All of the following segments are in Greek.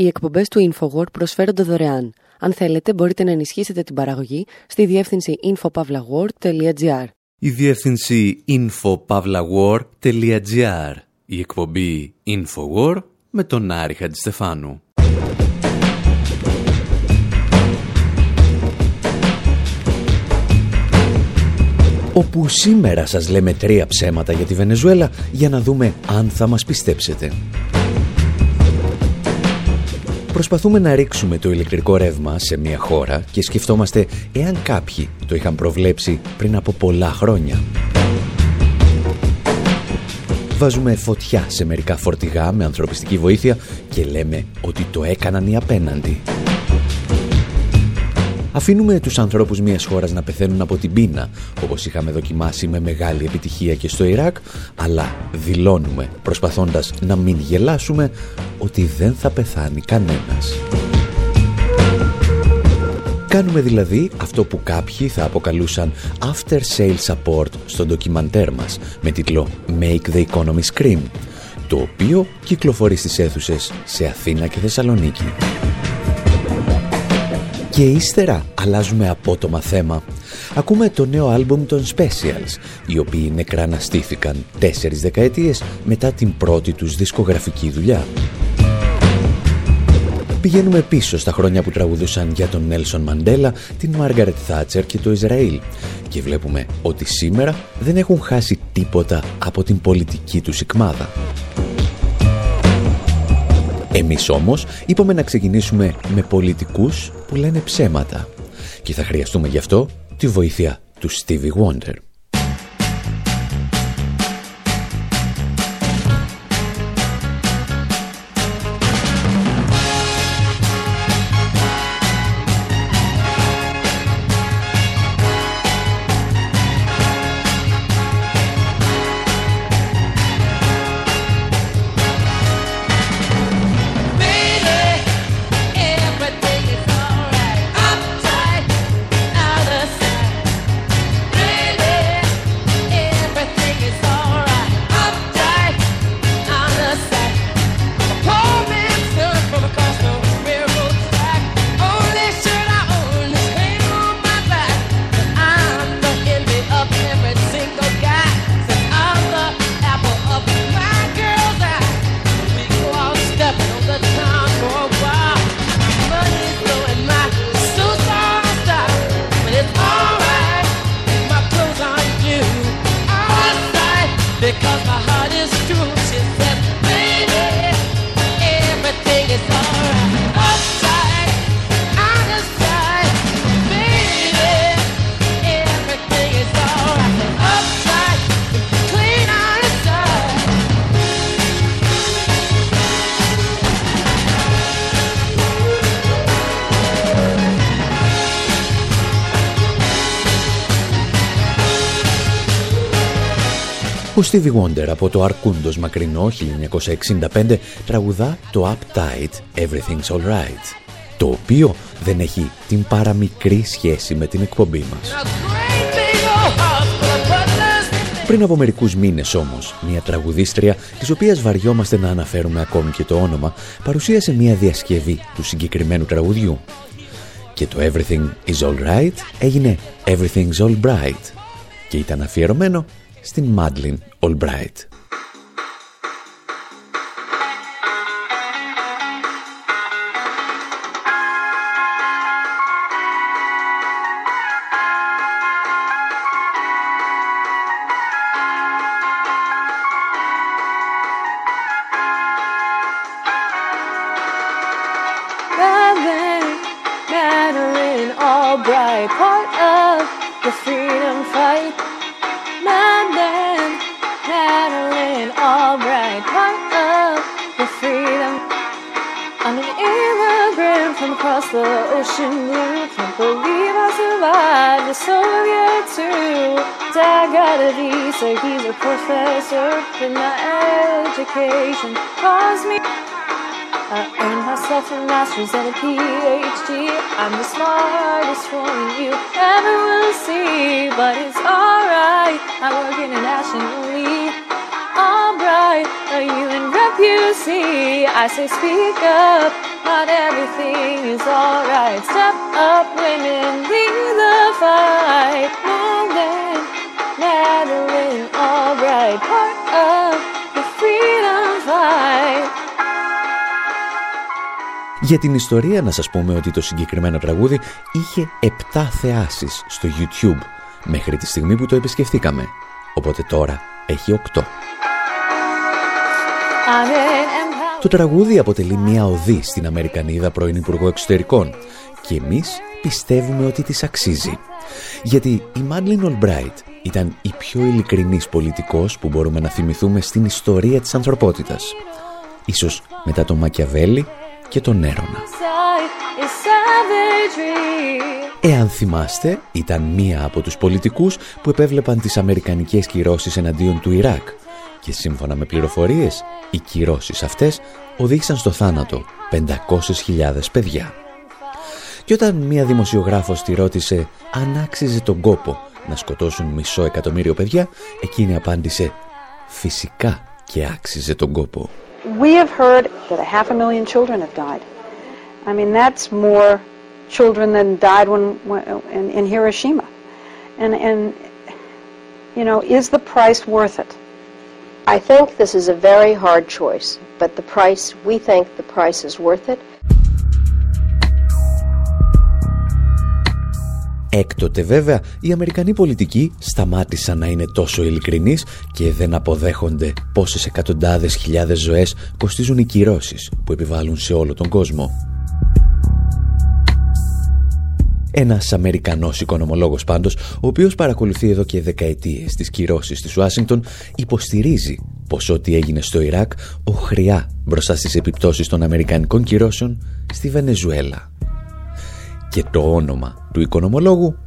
Οι εκπομπές του InfoWord προσφέρονται δωρεάν. Αν θέλετε, μπορείτε να ενισχύσετε την παραγωγή στη διεύθυνση infopavlagor.gr. Η διεύθυνση infopavlagor.gr. Η εκπομπή InfoWord με τον Άρη Χατζηστεφάνου. Όπου σήμερα σας λέμε τρία ψέματα για τη Βενεζουέλα για να δούμε αν θα μας πιστέψετε. Προσπαθούμε να ρίξουμε το ηλεκτρικό ρεύμα σε μια χώρα και σκεφτόμαστε εάν κάποιοι το είχαν προβλέψει πριν από πολλά χρόνια. Βάζουμε φωτιά σε μερικά φορτηγά με ανθρωπιστική βοήθεια και λέμε ότι το έκαναν οι απέναντι. Αφήνουμε τους ανθρώπους μιας χώρας να πεθαίνουν από την πείνα, όπως είχαμε δοκιμάσει με μεγάλη επιτυχία και στο Ιράκ, αλλά δηλώνουμε, προσπαθώντας να μην γελάσουμε, ότι δεν θα πεθάνει κανένας. Κάνουμε δηλαδή αυτό που κάποιοι θα αποκαλούσαν After Sale Support στο ντοκιμαντέρ μας με τίτλο Make the Economy Scream, το οποίο κυκλοφορεί στις αίθουσες σε Αθήνα και Θεσσαλονίκη. Και ύστερα αλλάζουμε απότομα θέμα. Ακούμε το νέο άλμπουμ των Specials, οι οποίοι νεκραναστήθηκαν τέσσερις δεκαετίες μετά την πρώτη τους δισκογραφική δουλειά. Πηγαίνουμε πίσω στα χρόνια που τραγουδούσαν για τον Νέλσον Μαντέλα, την Μάργαρετ Θάτσερ και το Ισραήλ και βλέπουμε ότι σήμερα δεν έχουν χάσει τίποτα από την πολιτική τους σικμάδα. Εμείς όμως είπαμε να ξεκινήσουμε με πολιτικούς που λένε ψέματα και θα χρειαστούμε γι' αυτό τη βοήθεια του Stevie Wonder. Ο Stevie Wonder από το Αρκούντος μακρινό 1965 τραγουδά το Uptight Everything's Alright, το οποίο δεν έχει την παραμικρή σχέση με την εκπομπή μας. Πριν από μερικούς μήνες όμως, μια τραγουδίστρια, της οποίας βαριόμαστε να αναφέρουμε ακόμη και το όνομα, παρουσίασε μια διασκευή του συγκεκριμένου τραγουδιού. Και το Everything is Alright έγινε Everything's Alright και ήταν αφιερωμένο στην Madeline Albright. education caused me. I earned myself a master's and a PhD. I'm the smartest woman you ever will see, but it's alright. I work internationally. Alright, are you in rep? You see, I say speak up. Not everything is alright. Step up, women, lead the fight. Morgan, Madeline, Albright, part of the freedom fight. Για την ιστορία να σας πούμε ότι το συγκεκριμένο τραγούδι είχε 7 θεάσεις στο YouTube μέχρι τη στιγμή που το επισκεφθήκαμε. Οπότε τώρα έχει 8. Το τραγούδι αποτελεί μια οδή στην Αμερικανίδα πρώην Υπουργό Εξωτερικών και εμείς πιστεύουμε ότι της αξίζει. Γιατί η Μάντλιν Ολμπράιτ ήταν η πιο ειλικρινής πολιτικός που μπορούμε να θυμηθούμε στην ιστορία της ανθρωπότητας. Ίσως μετά τον Μακιαβέλη και τον Έρωνα. Εάν θυμάστε, ήταν μία από τους πολιτικούς που επέβλεπαν τις αμερικανικές κυρώσεις εναντίον του Ιράκ και σύμφωνα με πληροφορίες, οι κυρώσεις αυτές οδήγησαν στο θάνατο 500.000 παιδιά. Και όταν μία δημοσιογράφος τη ρώτησε αν άξιζε τον κόπο να σκοτώσουν μισό εκατομμύριο παιδιά, εκείνη απάντησε «Φυσικά και άξιζε τον κόπο». We have heard that a half a million children have died. I mean, that's more children than died when, when in, in Hiroshima. And, and, you know, is the price worth it? I think this is a very hard choice, but the price, we think the price is worth it. Έκτοτε βέβαια οι Αμερικανοί πολιτικοί σταμάτησαν να είναι τόσο ειλικρινείς και δεν αποδέχονται πόσες εκατοντάδες χιλιάδες ζωές κοστίζουν οι κυρώσεις που επιβάλλουν σε όλο τον κόσμο. Ένας Αμερικανός οικονομολόγος πάντως, ο οποίος παρακολουθεί εδώ και δεκαετίες τις κυρώσεις της Ουάσιγκτον, υποστηρίζει πως ό,τι έγινε στο Ιράκ οχριά μπροστά στις επιπτώσεις των Αμερικανικών κυρώσεων στη Βενεζουέλα. Και το όνομα του οικονομολόγου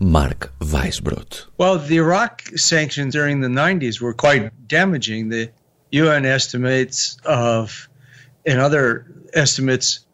Mark Weisbrot. Well, the Iraq sanctions during the 90s were quite damaging. The UN estimates of and other estimates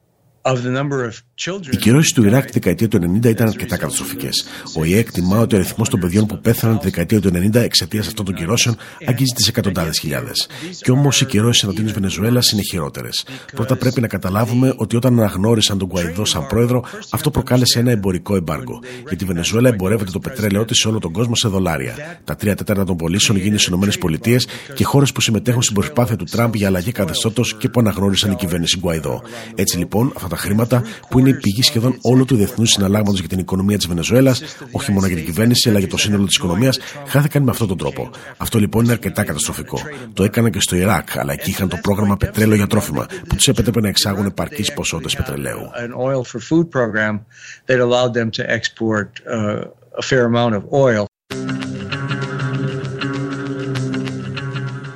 Οι κυρώσεις του Ιράκ τη δεκαετία του 90 ήταν αρκετά καταστροφικές. Ο ΙΕ εκτιμά ότι ο αριθμός των παιδιών που πέθαναν τη δεκαετία του 90 εξαιτίας αυτών των κυρώσεων αγγίζει τις εκατοντάδες χιλιάδες. Κι όμως οι κυρώσεις εναντίον τη Βενεζουέλας είναι χειρότερες. Πρώτα πρέπει να καταλάβουμε ότι όταν αναγνώρισαν τον Κουαϊδό σαν πρόεδρο, αυτό προκάλεσε ένα εμπορικό εμπάργκο. Γιατί η Βενεζουέλα εμπορεύεται το πετρέλαιό της σε όλο τον κόσμο σε δολάρια. Τα τρία τέταρτα των πωλήσεων γίνονται στις ΗΠΑ και χώρες που συμμετέχουν στην προσπάθεια του Τραμπ για αλλαγή καθεστώτος και που αναγνώρισαν η κυβέρνηση Γκουαϊδό. Έτσι λοιπόν, τα χρήματα που είναι η πηγή σχεδόν όλου του διεθνούς συναλλάγματος για την οικονομία της Βενεζουέλας, όχι μόνο για την κυβέρνηση αλλά για το σύνολο της οικονομίας, χάθηκαν με αυτόν τον τρόπο. Αυτό λοιπόν είναι αρκετά καταστροφικό. Το έκαναν και στο Ιράκ, αλλά εκεί είχαν το πρόγραμμα πετρέλαιο για τρόφιμα, που τους επέτρεπε να εξάγουν επαρκείς ποσότητες πετρελαίου.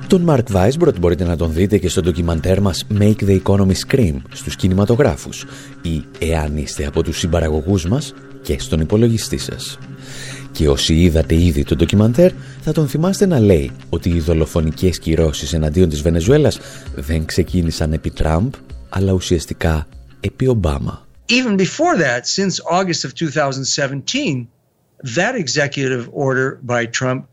Τον Mark Weisbrot μπορείτε να τον δείτε και στο ντοκιμαντέρ μας Make the Economy Scream στους κινηματογράφους ή εάν είστε από τους συμπαραγωγούς μας και στον υπολογιστή σας. Και όσοι είδατε ήδη το ντοκιμαντέρ θα τον θυμάστε να λέει ότι οι δολοφονικές κυρώσεις εναντίον της Βενεζουέλας δεν ξεκίνησαν επί Τραμπ αλλά ουσιαστικά επί Ομπάμα. Even before that, since August of 2017, that executive order by Trump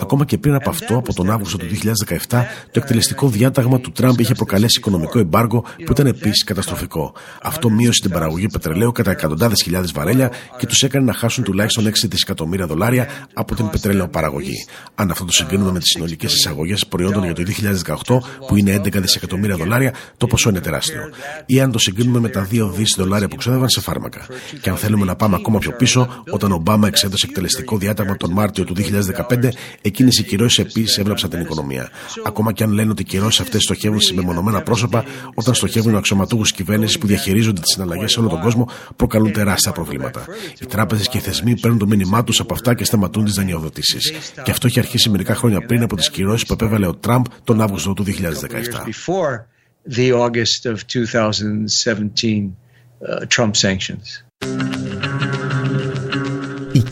Ακόμα και πριν από αυτό, από τον Αύγουστο του 2017, το εκτελεστικό διάταγμα του Τραμπ είχε προκαλέσει οικονομικό εμπάργκο που ήταν επίσης καταστροφικό. Αυτό μείωσε την παραγωγή πετρελαίου κατά εκατοντάδες χιλιάδες βαρέλια και τους έκανε να χάσουν τουλάχιστον 6 δισεκατομμύρια δολάρια από την πετρέλαιο παραγωγή. Αν αυτό το συγκρίνουμε με τις συνολικές εισαγωγές προϊόντων για το 2018, που είναι 11 δισεκατομμύρια δολάρια, το ποσό είναι τεράστιο. Ή αν το συγκρίνουμε με τα 2 δις δολάρια που ξόδευαν σε φάρμακα. Και αν θέλουμε να πάμε ακόμα πιο πίσω, όταν ο Ομπάμα εξέδωσε εκτελεστικό διάταγμα τον Μάρτιο του 2015, εκείνες οι κυρώσεις επίσης έβλαψαν την οικονομία. Ακόμα και αν λένε ότι οι κυρώσεις αυτές στοχεύουν σε μεμονωμένα πρόσωπα, όταν στοχεύουν αξιωματούχους κυβέρνησης που διαχειρίζονται τις συναλλαγές σε όλο τον κόσμο, προκαλούν τεράστια προβλήματα. Οι τράπεζες και οι θεσμοί παίρνουν το μήνυμά τους από αυτά και σταματούν τις δανειοδοτήσεις. Και αυτό έχει αρχίσει μερικά χρόνια πριν από τις κυρώσεις που επέβαλε ο Τραμπ τον Αύγουστο του 2017.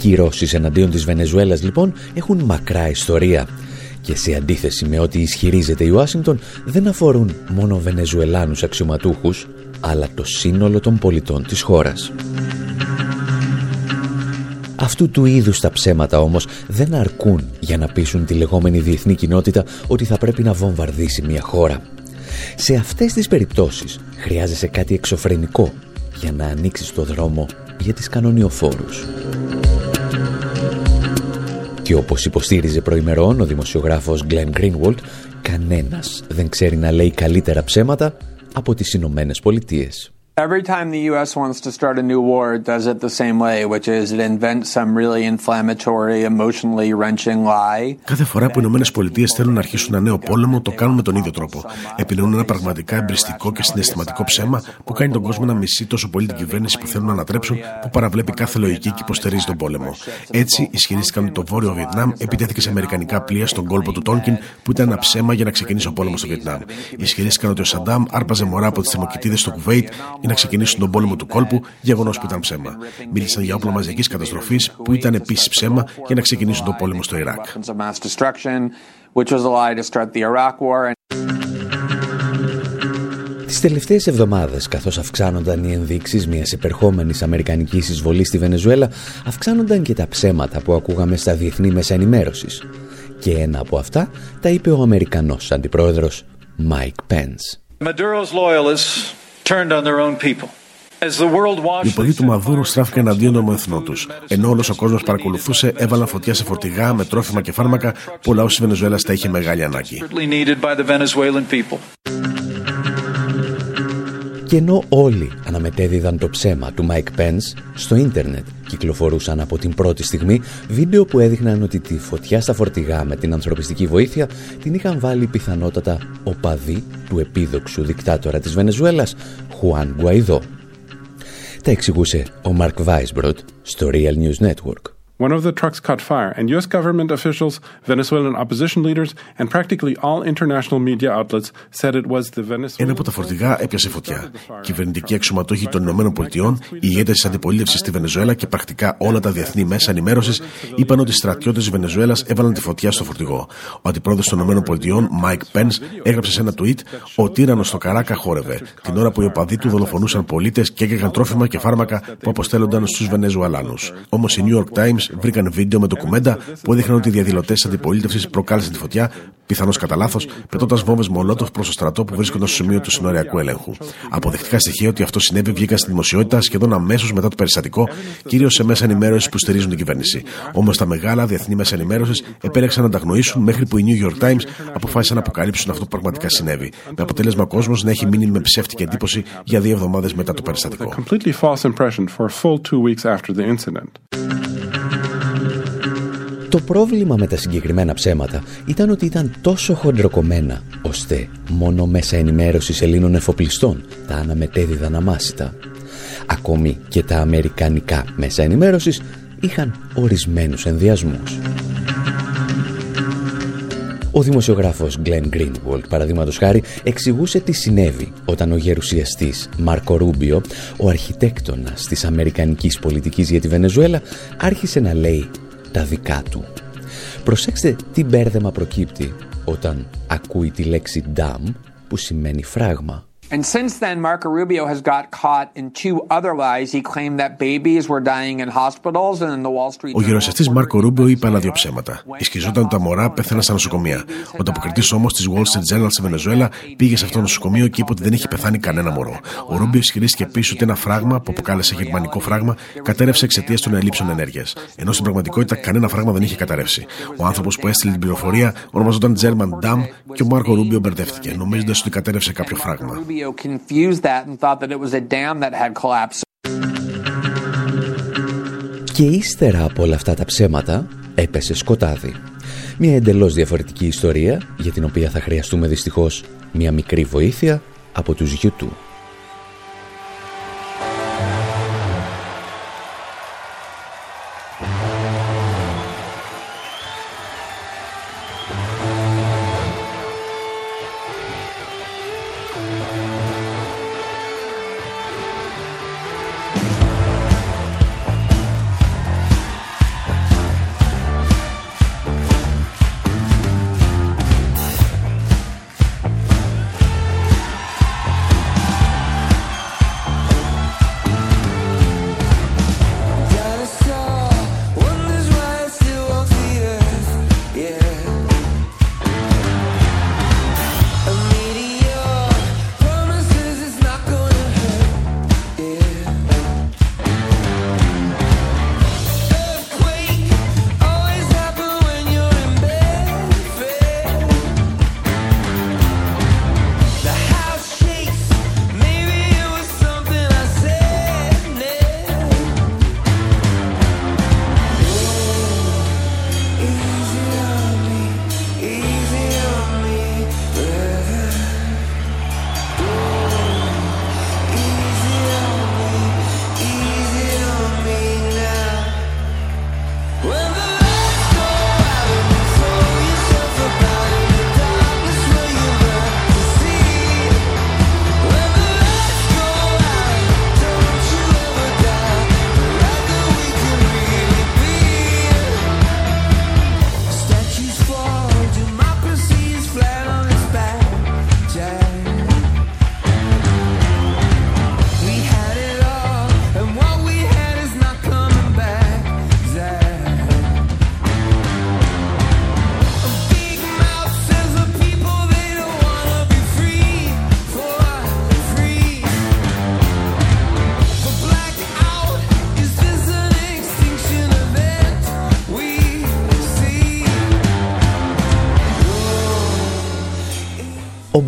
Trump sanctions. Οι κυρώσεις εναντίον της Βενεζουέλας λοιπόν έχουν μακρά ιστορία και σε αντίθεση με ό,τι ισχυρίζεται η Ουάσιγκτον δεν αφορούν μόνο Βενεζουελάνους αξιωματούχους αλλά το σύνολο των πολιτών της χώρας. Αυτού του είδους τα ψέματα όμως δεν αρκούν για να πείσουν τη λεγόμενη διεθνή κοινότητα ότι θα πρέπει να βομβαρδίσει μια χώρα. Σε αυτές τις περιπτώσεις χρειάζεσαι κάτι εξωφρενικό για να ανοίξεις το δρόμο για τις κανονιοφόρους. Και όπως υποστήριζε προημερών ο δημοσιογράφος Glenn Greenwald, κανένας δεν ξέρει να λέει καλύτερα ψέματα από τις Ηνωμένες Πολιτείες. Every time the U.S. wants to start a new war, it does it the same way, which is it invents some really inflammatory, emotionally wrenching lie. Κάθε φορά που οι Ηνωμένες Πολιτείες θέλουν να αρχίσουν ένα νέο πόλεμο, το κάνουν με τον ίδιο τρόπο. Επιλέγουν ένα πραγματικά εμπριστικό και συναισθηματικό ψέμα που κάνει τον κόσμο να μισεί τόσο πολύ την κυβέρνηση που θέλουν να ανατρέψουν, που παραβλέπει κάθε λογική και υποστηρίζει τον πόλεμο. Έτσι, ισχυρίστηκαν ότι το βόρειο Βιετνάμ επιτέθηκε σε αμερικανικά πλοία στον κόλπο του Τόνκιν, που ήταν ένα ψέμα για να ξεκινήσει ο πόλεμος στο Βιετνάμ. Ισχυρίστηκαν ότι ο Σαντάμ άρπαζε μωρά από τις θερμοκοιτίδε στο Κουβέιτ να ξεκινήσουν τον πόλεμο του κόλπου, γεγονός που ήταν ψέμα. Μίλησαν για όπλα μαζικής καταστροφής, που ήταν επίσης ψέμα, για να ξεκινήσουν τον πόλεμο στο Ιράκ. Τις τελευταίες εβδομάδες, καθώς αυξάνονταν οι ενδείξεις μιας επερχόμενης αμερικανικής εισβολής στη Βενεζουέλα, αυξάνονταν και τα ψέματα που ακούγαμε στα διεθνή μέσα ενημέρωσης. Και ένα από αυτά τα είπε ο Αμερικανός αντιπρόεδρος Mike Pence. Maduro's loyalists turned on their own people. Οι πολίτε του Μαδούρου στράφηκαν εναντίον των εθνών τους. Ενώ όλος ο κόσμος παρακολουθούσε, έβαλαν φωτιά σε φορτηγά με τρόφιμα και φάρμακα που ο λαός της Βενεζουέλας τα είχε μεγάλη ανάγκη. Και ενώ όλοι αναμετέδιδαν το ψέμα του Mike Pence, στο ίντερνετ κυκλοφορούσαν από την πρώτη στιγμή βίντεο που έδειχναν ότι τη φωτιά στα φορτηγά με την ανθρωπιστική βοήθεια την είχαν βάλει πιθανότατα οπαδοί του επίδοξου δικτάτορα της Βενεζουέλας, Χουάν Γκουαϊδό. Τα εξηγούσε ο Μαρκ Βάισμπροτ στο Real News Network. One of the trucks caught fire, and U.S. government officials, Venezuelan opposition leaders, and practically all international media outlets said it was the Venezuelan. Ένα από τα φορτηγά έπιασε φωτιά. Κυβερνητικοί αξιωματούχοι των Ηνωμένων Πολιτειών, οι ηγέτες τη αντιπολίτευσης στη Βενεζουέλα και πρακτικά όλα τα διεθνή μέσα ενημέρωσης είπαν ότι οι στρατιώτες της Βενεζουέλας έβαλαν τη φωτιά στο φορτηγό. Ο αντιπρόεδρος των Ηνωμένων Πολιτειών, Mike Pence, έγραψε σε ένα tweet: Ο τύρανο στο Καράκα χόρευε, την ώρα που οι οπαδοί του δολοφονούσαν πολίτες και έκαιγαν τρόφιμα και φάρμακα που αποστέλλονταν στους Βενεζουαλάνους. Όμως οι New York Times βρήκαν βίντεο με ντοκουμέντα που έδειχναν ότι οι διαδηλωτές τη αντιπολίτευσης προκάλεσαν τη φωτιά, πιθανώς κατά λάθος, πετώντας βόμβες μολότοφ προς το στρατό που βρίσκονταν στο σημείο του συνοριακού ελέγχου. Αποδεικτικά στοιχεία ότι αυτό συνέβη βγήκαν στη δημοσιότητα σχεδόν αμέσως μετά το περιστατικό, κυρίως σε μέσα ενημέρωσης που στηρίζουν την κυβέρνηση. Όμως τα μεγάλα διεθνή μέσα ενημέρωσης επέλεξαν να τα γνωρίσουν μέχρι που οι New York Times αποφάσισαν να αποκαλύψουν αυτό που πραγματικά συνέβη. Με αποτέλεσμα ο κόσμος να έχει μείνει με ψεύτικη εντύπωση για δύο εβδομάδες μετά το περιστατικό. Το πρόβλημα με τα συγκεκριμένα ψέματα ήταν ότι ήταν τόσο χοντροκομμένα, ώστε μόνο μέσα ενημέρωσης Ελλήνων εφοπλιστών τα αναμετέδιδαν αμάσιτα. Ακόμη και τα αμερικανικά μέσα ενημέρωσης είχαν ορισμένους ενδιασμούς. Ο δημοσιογράφος Glenn Greenwald, παραδείγματος χάρη, εξηγούσε τι συνέβη όταν ο γερουσιαστής Μάρκο Ρούμπιο, ο αρχιτέκτονας της αμερικανικής πολιτικής για τη Βενεζουέλα, άρχισε να λέει τα δικά του. Προσέξτε τι μπέρδεμα προκύπτει όταν ακούει τη λέξη «dam» που σημαίνει φράγμα. And since then, Marco Rubio has got caught in two other lies. He claimed that babies were dying in hospitals and in the Wall Street. Ο γερουσιαστή Μάρκο Ρούμπιο είπε άλλα δύο ψέματα. Ισχυζόταν ότι τα μωρά πέθαναν στα νοσοκομεία. Ο ανταποκριτή όμως της Wall Street Journal στη Βενεζουέλα πήγε σε αυτό το νοσοκομείο και είπε ότι δεν είχε πεθάνει κανένα μωρό. Ο Ρούμπιο ισχυρίστηκε επίσης ότι ένα φράγμα που αποκάλεσε γερμανικό φράγμα κατέρευσε εξαιτίας των ελλείψεων ενέργειας. Ενώ στην πραγματικότητα κανένα φράγμα δεν είχε καταρρεύσει. Ο άνθρωπος που έστειλε την πληροφορία ονομαζόταν German Dam και ο Μάρκο Ρούμπιο μπερδεύτηκε, νομίζοντας ότι κατέρευσε κάποιο φράγμα. Confused that and thought that it was a dam that had collapsed. Και ύστερα από όλα αυτά τα ψέματα έπεσε σκοτάδι. Μια εντελώς διαφορετική ιστορία για την οποία θα χρειαστούμε δυστυχώς μια μικρή βοήθεια από τους YouTube.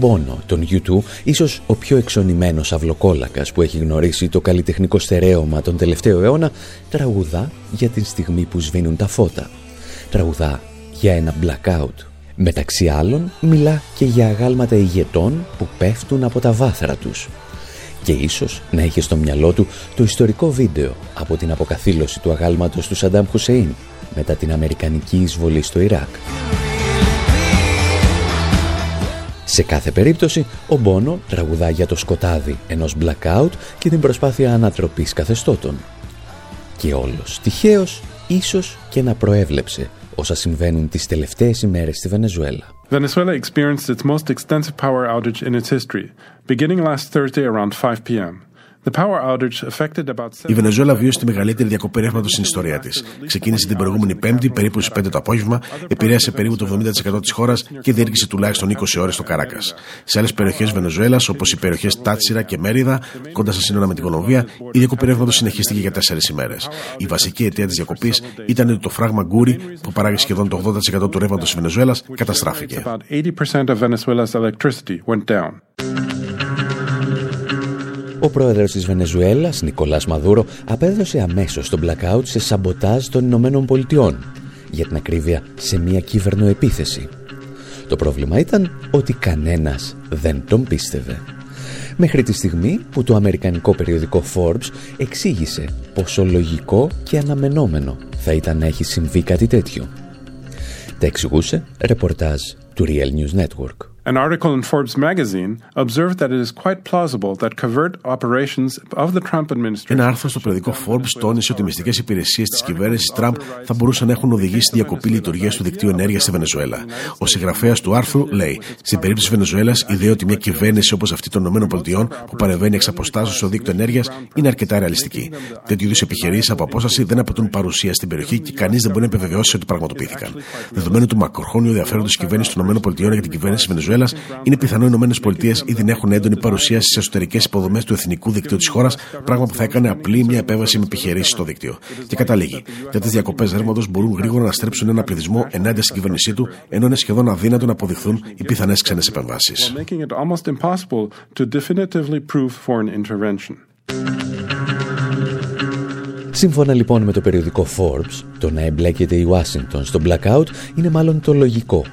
Ο Μπόνο, τον U2, ίσως ο πιο εξονημένος αυλοκόλακας που έχει γνωρίσει το καλλιτεχνικό στερέωμα τον τελευταίο αιώνα, τραγουδά για την στιγμή που σβήνουν τα φώτα. Τραγουδά για ένα blackout. Μεταξύ άλλων, μιλά και για αγάλματα ηγετών που πέφτουν από τα βάθρα τους. Και ίσως να είχε στο μυαλό του το ιστορικό βίντεο από την αποκαθήλωση του αγάλματος του Σαντάμ Χουσέιν μετά την Αμερικανική εισβολή στο Ιράκ. Σε κάθε περίπτωση, ο Μπόνο τραγουδά για το σκοτάδι ενός blackout και την προσπάθεια ανατροπής καθεστώτων. Και όλος τυχαίως, ίσως και να προέβλεψε όσα συμβαίνουν τις τελευταίες ημέρες στη Βενεζουέλα. Venezuela experienced its most extensive power outage in its history, beginning last Thursday around 5 p.m. Η Βενεζουέλα βίωσε τη μεγαλύτερη διακοπή ρεύματος στην ιστορία της. Ξεκίνησε την προηγούμενη Πέμπτη, περίπου στις 5 το απόγευμα, επηρέασε περίπου το 70% της χώρας και διήρκησε τουλάχιστον 20 ώρες στο Καράκα. Σε άλλες περιοχές Βενεζουέλας, όπως οι περιοχές Τάτσιρα και Μέριδα, κοντά στα σύνορα με την Κολομβία, η διακοπή ρεύματος συνεχίστηκε για 4 ημέρες. Η βασική αιτία της διακοπής ήταν ότι το φράγμα Γκούρι, που παράγει σχεδόν το 80% του ρεύματος της Βενεζουέλας, καταστράφηκε. Ο πρόεδρος της Βενεζουέλας, Νικολάς Μαδούρο, απέδωσε αμέσως τον blackout σε σαμποτάζ των Ηνωμένων Πολιτειών, για την ακρίβεια σε μια κυβερνοεπίθεση. Το πρόβλημα ήταν ότι κανένας δεν τον πίστευε. Μέχρι τη στιγμή που το αμερικανικό περιοδικό Forbes εξήγησε πόσο λογικό και αναμενόμενο θα ήταν να έχει συμβεί κάτι τέτοιο. Τα εξηγούσε ρεπορτάζ του Real News Network. An article in Forbes magazine observed that it is quite plausible that covert operations of the Trump administration. Ένα άρθρο στο περιοδικό Forbes τόνισε ότι οι μυστικές υπηρεσίες της κυβέρνησης Τραμπ θα μπορούσαν να έχουν οδηγήσει στη διακοπή λειτουργίας του δικτύου ενέργειας στη Βενεζουέλα. Ο συγγραφέας του άρθρου λέει: Στην περίπτωση της Βενεζουέλας, η ιδέα ότι μια κυβέρνηση όπως αυτή των ΗΠΑ που παρεμβαίνει εξ αποστάσεως στο δίκτυο ενέργειας είναι αρκετά ρεαλιστική. Τέτοιου είδους επιχειρήσεις από απόσταση δεν απαιτούν παρουσία στην περιοχή και κανείς δεν μπορεί να επιβεβαιώσει ότι πραγματοποιήθηκαν. Δεδομένου του μακροχρόνιου ενδιαφέροντος της κυβέρνησης των ΗΠΑ για την κυβέρνηση της Βενεζουέλας, είναι πιθανό οι ΗΠΑ ήδη να έχουν έντονη παρουσία στις εσωτερικές υποδομές του εθνικού δικτύου της χώρας, πράγμα που θα έκανε απλή μια επέμβαση με επιχειρήσεις στο δίκτυο. Και καταλήγει, τέτοιες διακοπές ρεύματος μπορούν γρήγορα να στρέψουν ένα πληθυσμό ενάντια στην κυβέρνησή του, ενώ είναι σχεδόν αδύνατο να αποδειχθούν οι πιθανές ξένες επεμβάσεις. Σύμφωνα λοιπόν με το περιοδικό Forbes, το να εμπλέκεται η Washington στο blackout είναι μάλλον το λογικό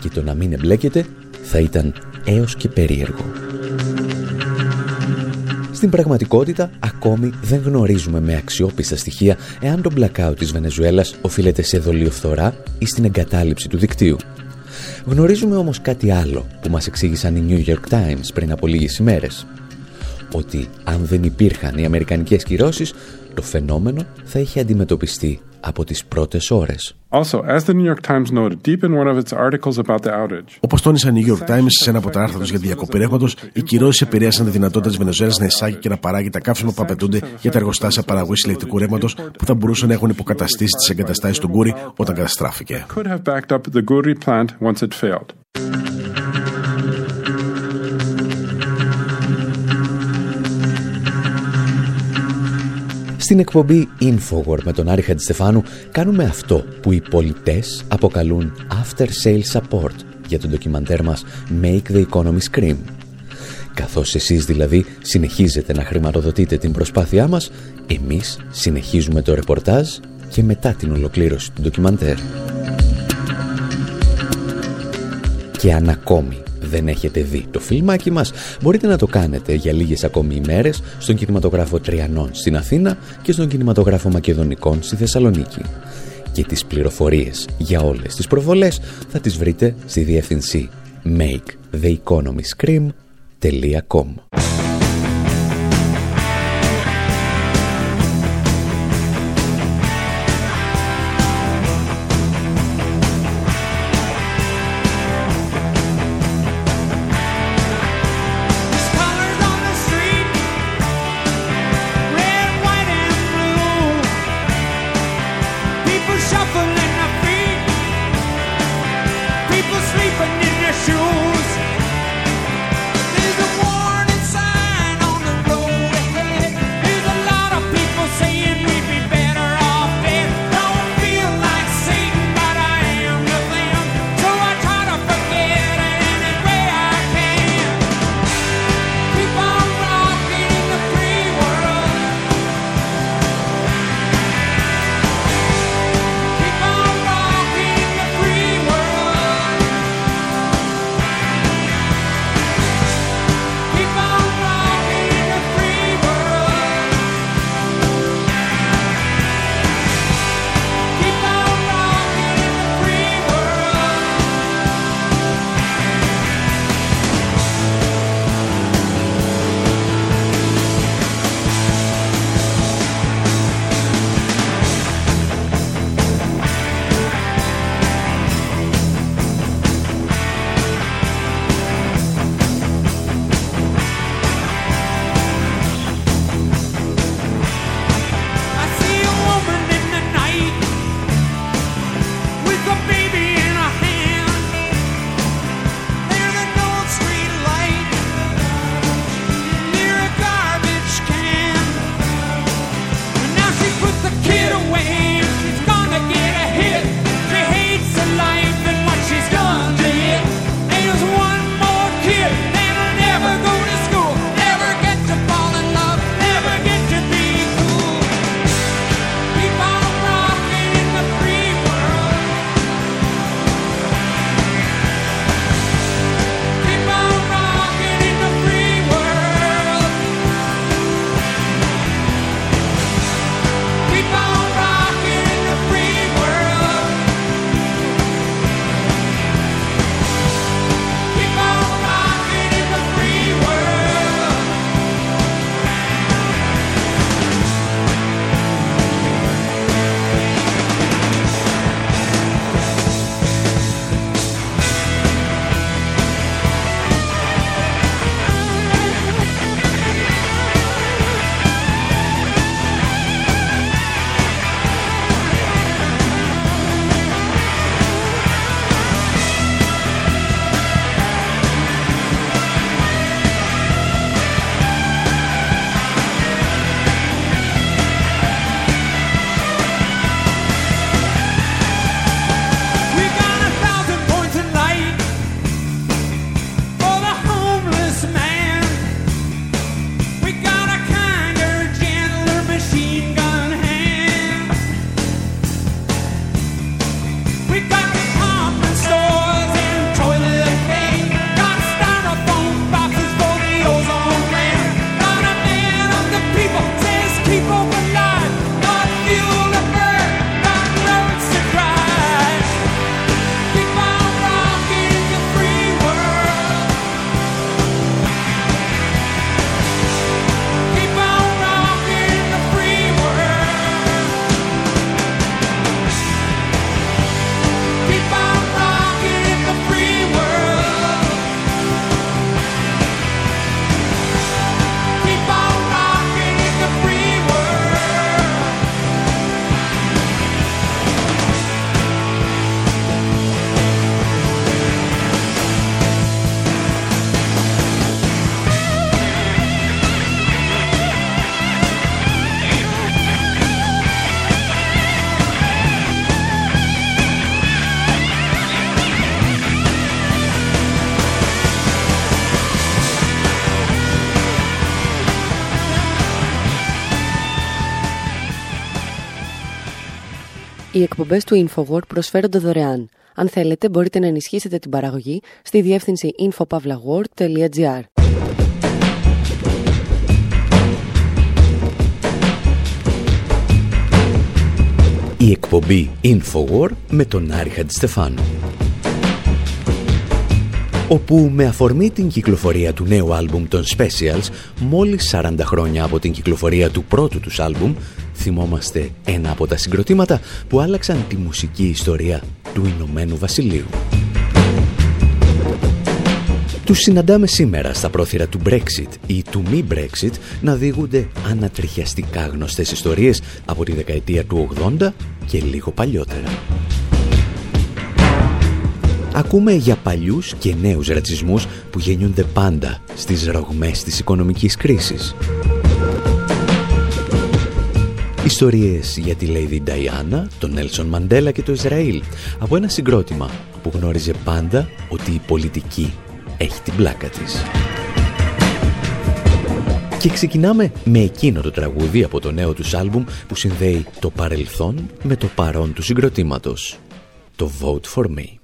και το να μην εμπλέκεται θα ήταν έως και περίεργο. Στην πραγματικότητα, ακόμη δεν γνωρίζουμε με αξιόπιστα στοιχεία εάν το blackout της Βενεζουέλας οφείλεται σε δολιοφθορά ή στην εγκατάλειψη του δικτύου. Γνωρίζουμε όμως κάτι άλλο που μας εξήγησαν οι New York Times πριν από λίγες ημέρες. Ότι αν δεν υπήρχαν οι αμερικανικές κυρώσεις, το φαινόμενο θα είχε αντιμετωπιστεί από τις πρώτες ώρες. Also, as the New York Times noted deep in one of its articles about the outage. Όπως τόνισαν οι New York Times σε ένα από τα άρθρα τους για τη διακοπή ρεύματος, οι κυρώσεις επηρέασαν τη δυνατότητα της Βενεζουέλας να εισάγει και να παράγει τα καύσιμα που απαιτούνται για τα εργοστάσια παραγωγής ηλεκτρικού ρεύματος που θα μπορούσαν να έχουν υποκαταστήσει τις εγκαταστάσεις του Γκούρι όταν καταστράφηκε. Στην εκπομπή Infowar με τον Άρη Χαντιστεφάνου κάνουμε αυτό που οι πολιτές αποκαλούν After Sale Support για τον ντοκιμαντέρ μας Make the Economy Scream. Καθώς εσείς δηλαδή συνεχίζετε να χρηματοδοτείτε την προσπάθειά μας, εμείς συνεχίζουμε το ρεπορτάζ και μετά την ολοκλήρωση του ντοκιμαντέρ. Και αν ακόμη δεν έχετε δει το φιλμάκι μας, μπορείτε να το κάνετε για λίγες ακόμη ημέρες στον κινηματογράφο Τριανών στην Αθήνα και στον κινηματογράφο Μακεδονικών στη Θεσσαλονίκη. Και τις πληροφορίες για όλες τις προβολές θα τις βρείτε στη διεύθυνση maketheeconomyscream.com Οι εκπομπές του InfoWord προσφέρονται δωρεάν. Αν θέλετε, μπορείτε να ενισχύσετε την παραγωγή στη διεύθυνση infopavlagor.gr. Η εκπομπή InfoWord με τον Άρη Χαντιστεφάνου όπου με αφορμή την κυκλοφορία του νέου άλμπουμ των Specials, μόλις 40 χρόνια από την κυκλοφορία του πρώτου τους άλμπουμ, θυμόμαστε ένα από τα συγκροτήματα που άλλαξαν τη μουσική ιστορία του Ηνωμένου Βασιλείου. Τους συναντάμε σήμερα στα πρόθυρα του Brexit ή του μη Brexit να διηγούνται ανατριχιαστικά γνωστές ιστορίες από τη δεκαετία του 80 και λίγο παλιότερα. Ακούμε για παλιούς και νέους ρατσισμούς που γεννιούνται πάντα στις ρογμές της οικονομικής κρίσης. Ιστορίες για τη Lady Diana, τον Νέλσον Μαντέλα και το Ισραήλ από ένα συγκρότημα που γνώριζε πάντα ότι η πολιτική έχει την πλάκα της. Και ξεκινάμε με εκείνο το τραγούδι από το νέο τους άλμπουμ που συνδέει το παρελθόν με το παρόν του συγκροτήματος. Το Vote For Me.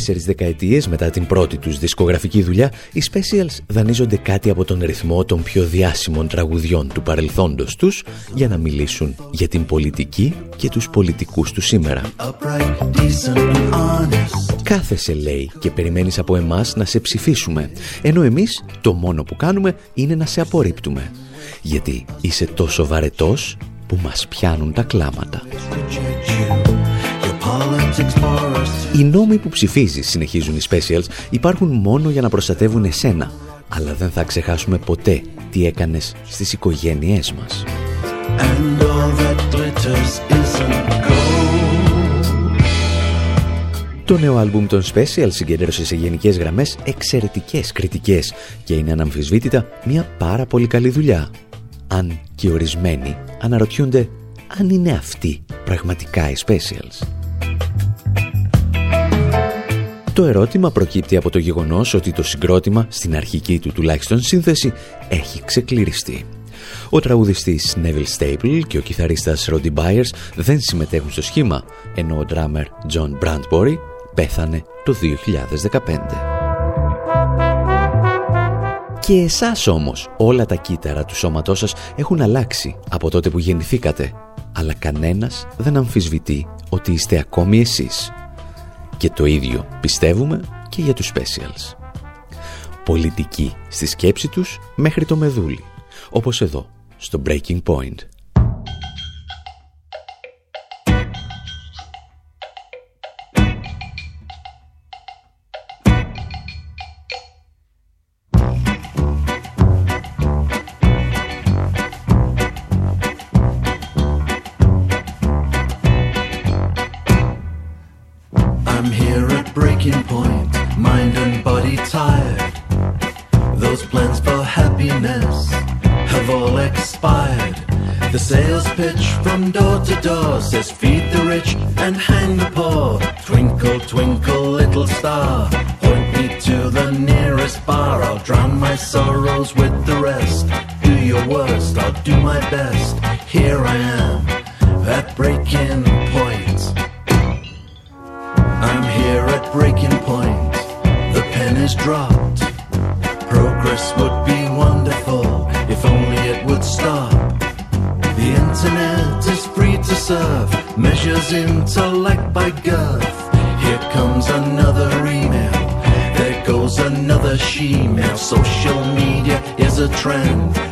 Τέσσερις δεκαετίες μετά την πρώτη τους δισκογραφική δουλειά, οι Specials δανείζονται κάτι από τον ρυθμό των πιο διάσημων τραγουδιών του παρελθόντος τους για να μιλήσουν για την πολιτική και τους πολιτικούς του σήμερα. Κάθεσαι λέει και περιμένεις από εμάς να σε ψηφίσουμε, ενώ εμείς το μόνο που κάνουμε είναι να σε απορρίπτουμε. Γιατί είσαι τόσο βαρετός που μας πιάνουν τα κλάματα. Οι νόμοι που ψηφίζεις, συνεχίζουν οι specials, υπάρχουν μόνο για να προστατεύουν εσένα. Αλλά δεν θα ξεχάσουμε ποτέ τι έκανες στις οικογένειές μας. Το νέο άλμπουμ των Special συγκεντρώσει σε γενικές γραμμές εξαιρετικές κριτικές και είναι αναμφισβήτητα μια πάρα πολύ καλή δουλειά. Αν και ορισμένοι αναρωτιούνται αν είναι αυτοί πραγματικά οι Specials. Το ερώτημα προκύπτει από το γεγονός ότι το συγκρότημα, στην αρχική του τουλάχιστον σύνθεση, έχει ξεκληριστεί. Ο τραγουδιστής Neville Staple και ο κιθαρίστας Roddy Byers δεν συμμετέχουν στο σχήμα, ενώ ο ντράμερ John Brandbury πέθανε το 2015. Και εσάς όμως όλα τα κύτταρα του σώματός σας έχουν αλλάξει από τότε που γεννηθήκατε, αλλά κανένας δεν αμφισβητεί ότι είστε ακόμη εσείς. Και το ίδιο πιστεύουμε και για τους specials. Πολιτικοί στη σκέψη τους μέχρι το μεδούλι, όπως εδώ, στο Breaking Point. Sales pitch from door to door says feed the rich and hang the poor. Twinkle, twinkle, little star, point me to the nearest bar. I'll drown my sorrows with the rest. Do your worst, I'll do my best. Here I am at breaking point. I'm here at breaking point. The pen is dropped intellect by girth. Here comes another email. There goes another she-mail. Social media is a trend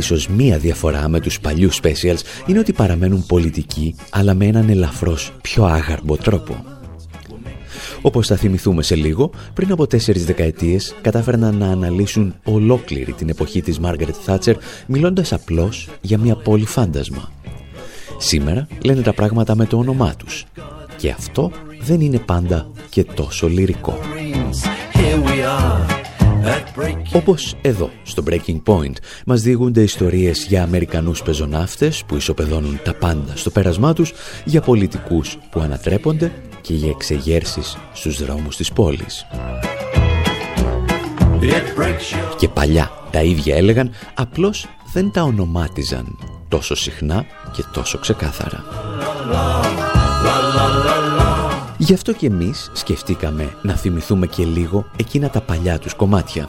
ίσως μία διαφορά με τους παλιούς specials είναι ότι παραμένουν πολιτικοί αλλά με έναν ελαφρώς πιο άγαρμπο τρόπο. Όπως θα θυμηθούμε σε λίγο, πριν από τέσσερις δεκαετίες κατάφεραν να αναλύσουν ολόκληρη την εποχή της Μάργαρετ Θάτσερ μιλώντας απλώς για μια πόλη φάντασμα. Σήμερα λένε τα πράγματα με το όνομά τους και αυτό δεν είναι πάντα και τόσο λυρικό. Όπως εδώ, στο Breaking Point, μας διηγούνται ιστορίες για Αμερικανούς πεζοναύτες που ισοπεδώνουν τα πάντα στο πέρασμά τους, για πολιτικούς που ανατρέπονται και για εξεγέρσεις στους δρόμους της πόλης. Και παλιά τα ίδια έλεγαν, απλώς δεν τα ονομάτιζαν τόσο συχνά και τόσο ξεκάθαρα. Γι' αυτό και εμείς σκεφτήκαμε να θυμηθούμε και λίγο εκείνα τα παλιά τους κομμάτια.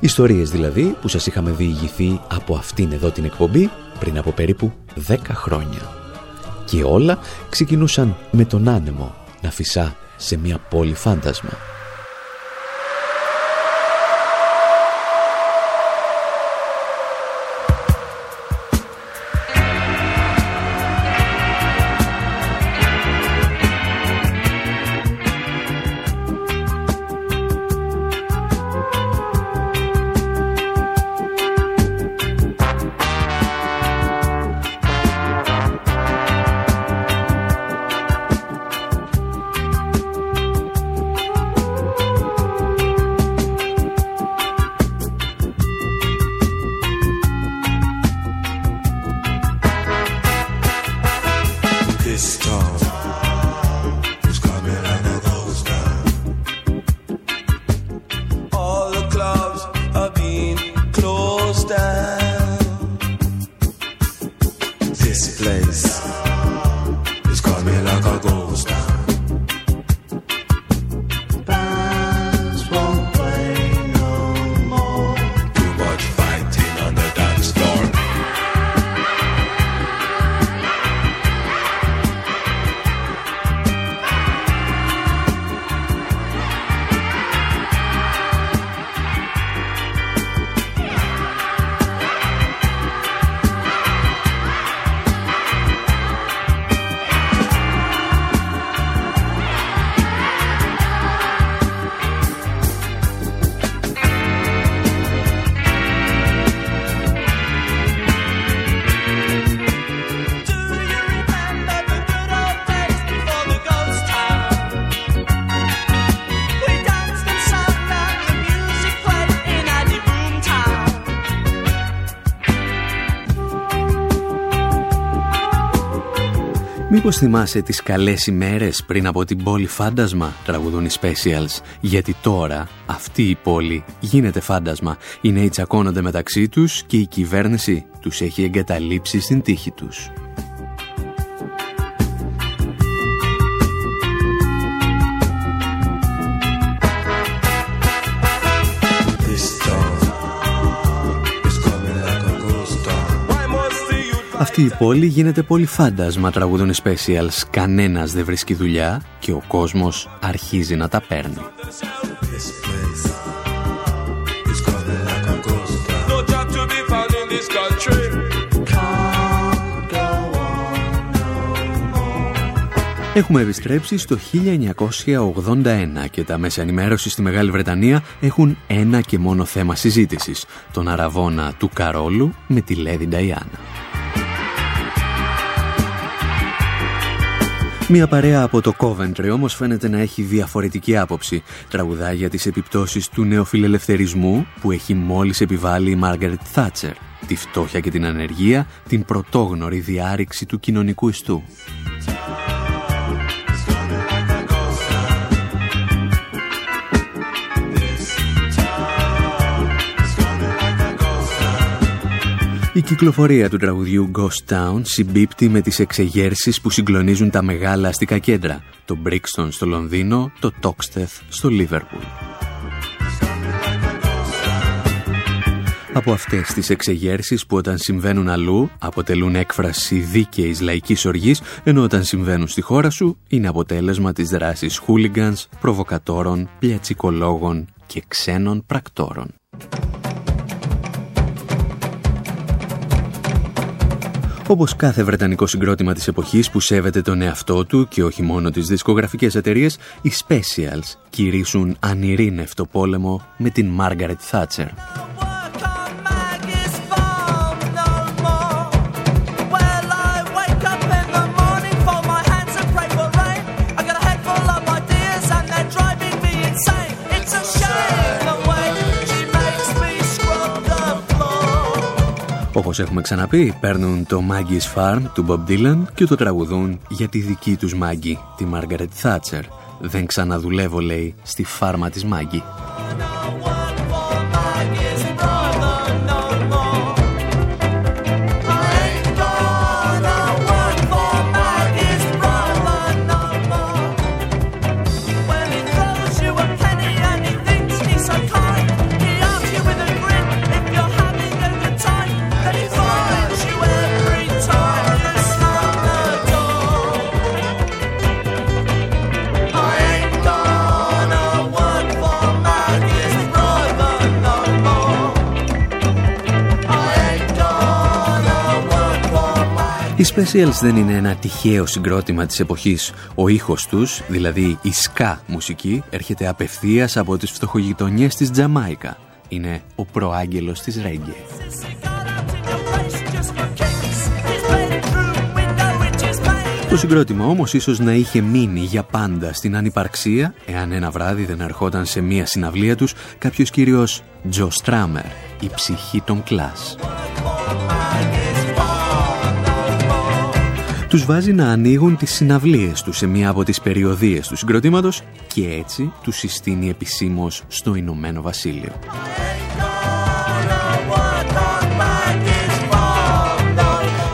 Ιστορίες δηλαδή που σας είχαμε διηγηθεί από αυτήν εδώ την εκπομπή πριν από περίπου 10 χρόνια. Και όλα ξεκινούσαν με τον άνεμο να φυσά σε μια πόλη φάντασμα. Μήπως θυμάσαι τις καλές ημέρες πριν από την πόλη φάντασμα, τραγουδούν οι Specials, γιατί τώρα αυτή η πόλη γίνεται φάντασμα. Οι νέοι τσακώνονται μεταξύ τους και η κυβέρνηση τους έχει εγκαταλείψει στην τύχη τους. Αυτή η πόλη γίνεται πολύ φάντασμα τραγουδούν οι specials. Κανένας δεν βρίσκει δουλειά και ο κόσμος αρχίζει να τα παίρνει. Έχουμε επιστρέψει στο 1981 και τα μέσα ενημέρωσης στη Μεγάλη Βρετανία έχουν ένα και μόνο θέμα συζήτησης, τον αραβόνα του Καρόλου με τη Λέδη Νταϊάννα. Μία παρέα από το Coventry όμως φαίνεται να έχει διαφορετική άποψη. Τραγουδάει για τις επιπτώσεις του νεοφιλελευθερισμού που έχει μόλις επιβάλει η Μάργαρετ Θάτσερ. Τη φτώχεια και την ανεργία, την πρωτόγνωρη διάρρηξη του κοινωνικού ιστού. Η κυκλοφορία του τραγουδιού Ghost Town συμπίπτει με τις εξεγέρσεις που συγκλονίζουν τα μεγάλα αστικά κέντρα, το Brixton στο Λονδίνο, το Toxteth στο Λίβερπουλ. Από αυτές τις εξεγέρσεις που όταν συμβαίνουν αλλού αποτελούν έκφραση δίκαιης λαϊκής οργής, ενώ όταν συμβαίνουν στη χώρα σου είναι αποτέλεσμα της δράσης χούλιγκανς, προβοκατόρων, πλιατσικολόγων και ξένων πρακτόρων. Όπως κάθε βρετανικό συγκρότημα της εποχής που σέβεται τον εαυτό του και όχι μόνο τις δισκογραφικές εταιρείες, οι Specials κηρύσουν ανηρήνευτο πόλεμο με την Μάργαρετ Θάτσερ. Όπως έχουμε ξαναπεί, παίρνουν το Maggie's Farm του Bob Dylan και το τραγουδούν για τη δική τους Maggie, τη Margaret Thatcher. Δεν ξαναδουλεύω, λέει, στη φάρμα της Maggie. Οι Specials δεν είναι ένα τυχαίο συγκρότημα της εποχής. Ο ήχος τους, δηλαδή η ska μουσική, έρχεται απευθείας από τις φτωχογειτονιές της Τζαμάικα. Είναι ο προάγγελος της ρέγγε. Το συγκρότημα όμως ίσως να είχε μείνει για πάντα στην ανυπαρξία εάν ένα βράδυ δεν ερχόταν σε μία συναυλία τους κάποιος κύριος Τζο Στράμερ, η ψυχή των κλάς. Τους βάζει να ανοίγουν τις συναυλίες τους σε μία από τις περιοδίες του συγκροτήματος και έτσι τους συστήνει επισήμως στο Ηνωμένο Βασίλειο.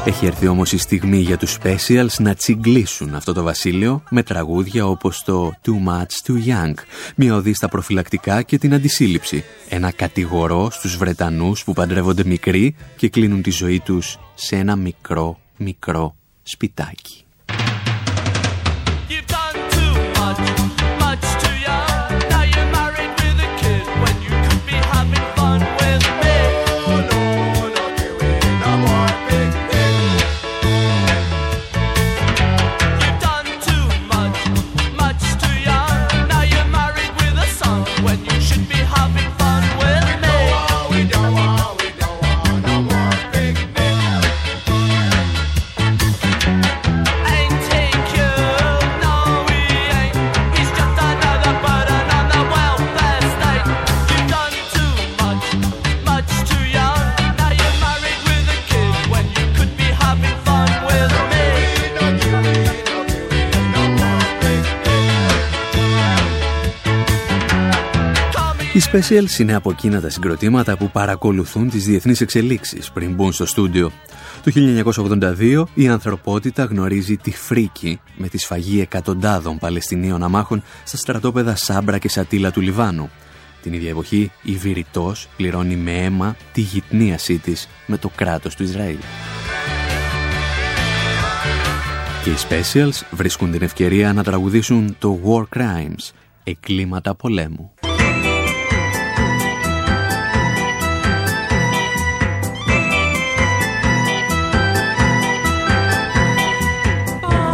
Έχει έρθει όμως η στιγμή για τους specials να τσιγκλίσουν αυτό το βασίλειο με τραγούδια όπως το Too Much Too Young, μια οδή στα προφυλακτικά και την αντισύλληψη, ένα κατηγορό στους Βρετανούς που παντρεύονται μικροί και κλείνουν τη ζωή τους σε ένα μικρό, μικρό σπιτάκι. Specials είναι από εκείνα τα συγκροτήματα που παρακολουθούν τις διεθνείς εξελίξεις πριν μπουν στο στούντιο. Το 1982 η ανθρωπότητα γνωρίζει τη φρίκη με τη σφαγή εκατοντάδων Παλαιστινίων αμάχων στα στρατόπεδα Σάμπρα και Σατήλα του Λιβάνου. Την ίδια εποχή η Βηρητός πληρώνει με αίμα τη γυτνίασή της με το κράτος του Ισραήλ. Και οι Specials βρίσκουν την ευκαιρία να τραγουδήσουν το War Crimes, εκκλήματα πολέμου.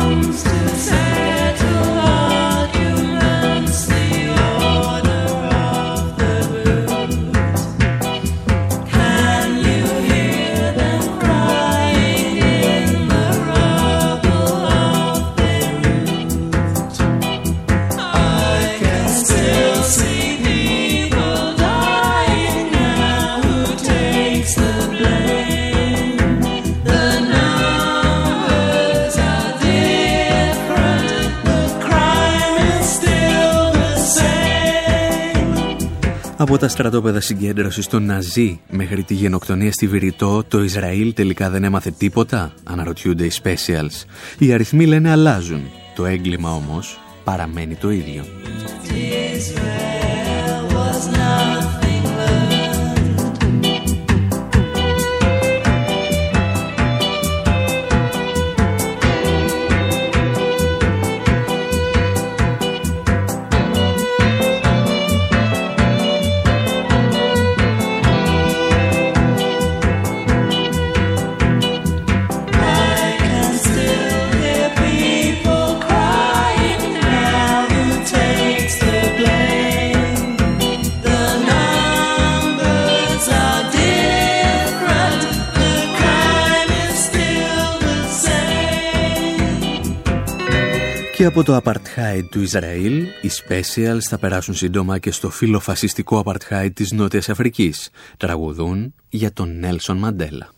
comes to say Από τα στρατόπεδα συγκέντρωσης των Ναζί μέχρι τη γενοκτονία στη Βηρητό, το Ισραήλ τελικά δεν έμαθε τίποτα, αναρωτιούνται οι Specials. Οι αριθμοί λένε αλλάζουν. Το έγκλημα όμως παραμένει το ίδιο. Από το apartheid του Ισραήλ, οι Specials θα περάσουν σύντομα και στο φιλοφασιστικό apartheid της Νότιας Αφρικής. Τραγουδούν για τον Νέλσον Μαντέλα.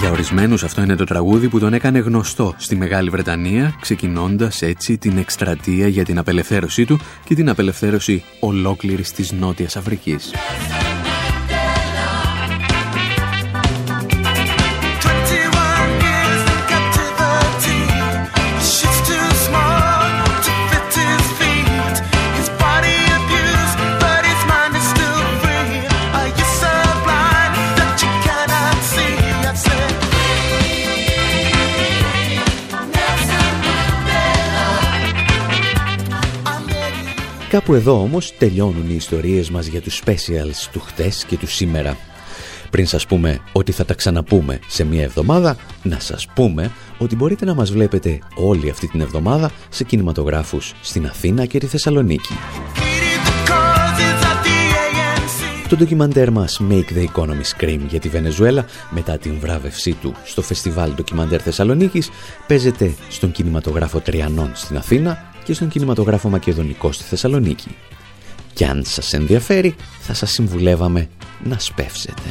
Για ορισμένους αυτό είναι το τραγούδι που τον έκανε γνωστό στη Μεγάλη Βρετανία, ξεκινώντας έτσι την εκστρατεία για την απελευθέρωσή του και την απελευθέρωση ολόκληρης της Νότιας Αφρικής. Κάπου εδώ όμως τελειώνουν οι ιστορίες μας για τους specials του χτες και του σήμερα. Πριν σας πούμε ότι θα τα ξαναπούμε σε μία εβδομάδα, να σας πούμε ότι μπορείτε να μας βλέπετε όλη αυτή την εβδομάδα σε κινηματογράφους στην Αθήνα και τη Θεσσαλονίκη. Το ντοκιμαντέρ μας Make the Economy Scream για τη Βενεζουέλα μετά την βράβευσή του στο Φεστιβάλ Ντοκιμαντέρ Θεσσαλονίκης παίζεται στον κινηματογράφο Τριανών στην Αθήνα και στον κινηματογράφο Μακεδονικό στη Θεσσαλονίκη. Και αν σας ενδιαφέρει, θα σας συμβουλεύαμε να σπεύσετε.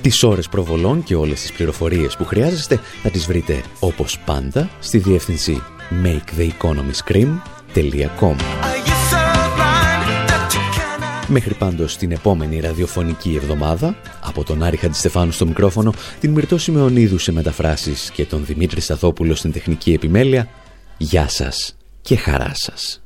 Τις ώρες προβολών και όλες τις πληροφορίες που χρειάζεστε θα τις βρείτε όπως πάντα στη διεύθυνση maketheeconomyscream.com Μέχρι πάντως την επόμενη ραδιοφωνική εβδομάδα, από τον Άρη Χαντιστεφάνου στο μικρόφωνο, την Μυρτώ Σιμεωνίδου σε μεταφράσεις και τον Δημήτρη Σταθόπουλο στην τεχνική επιμέλεια, γεια σας και χαρά σας.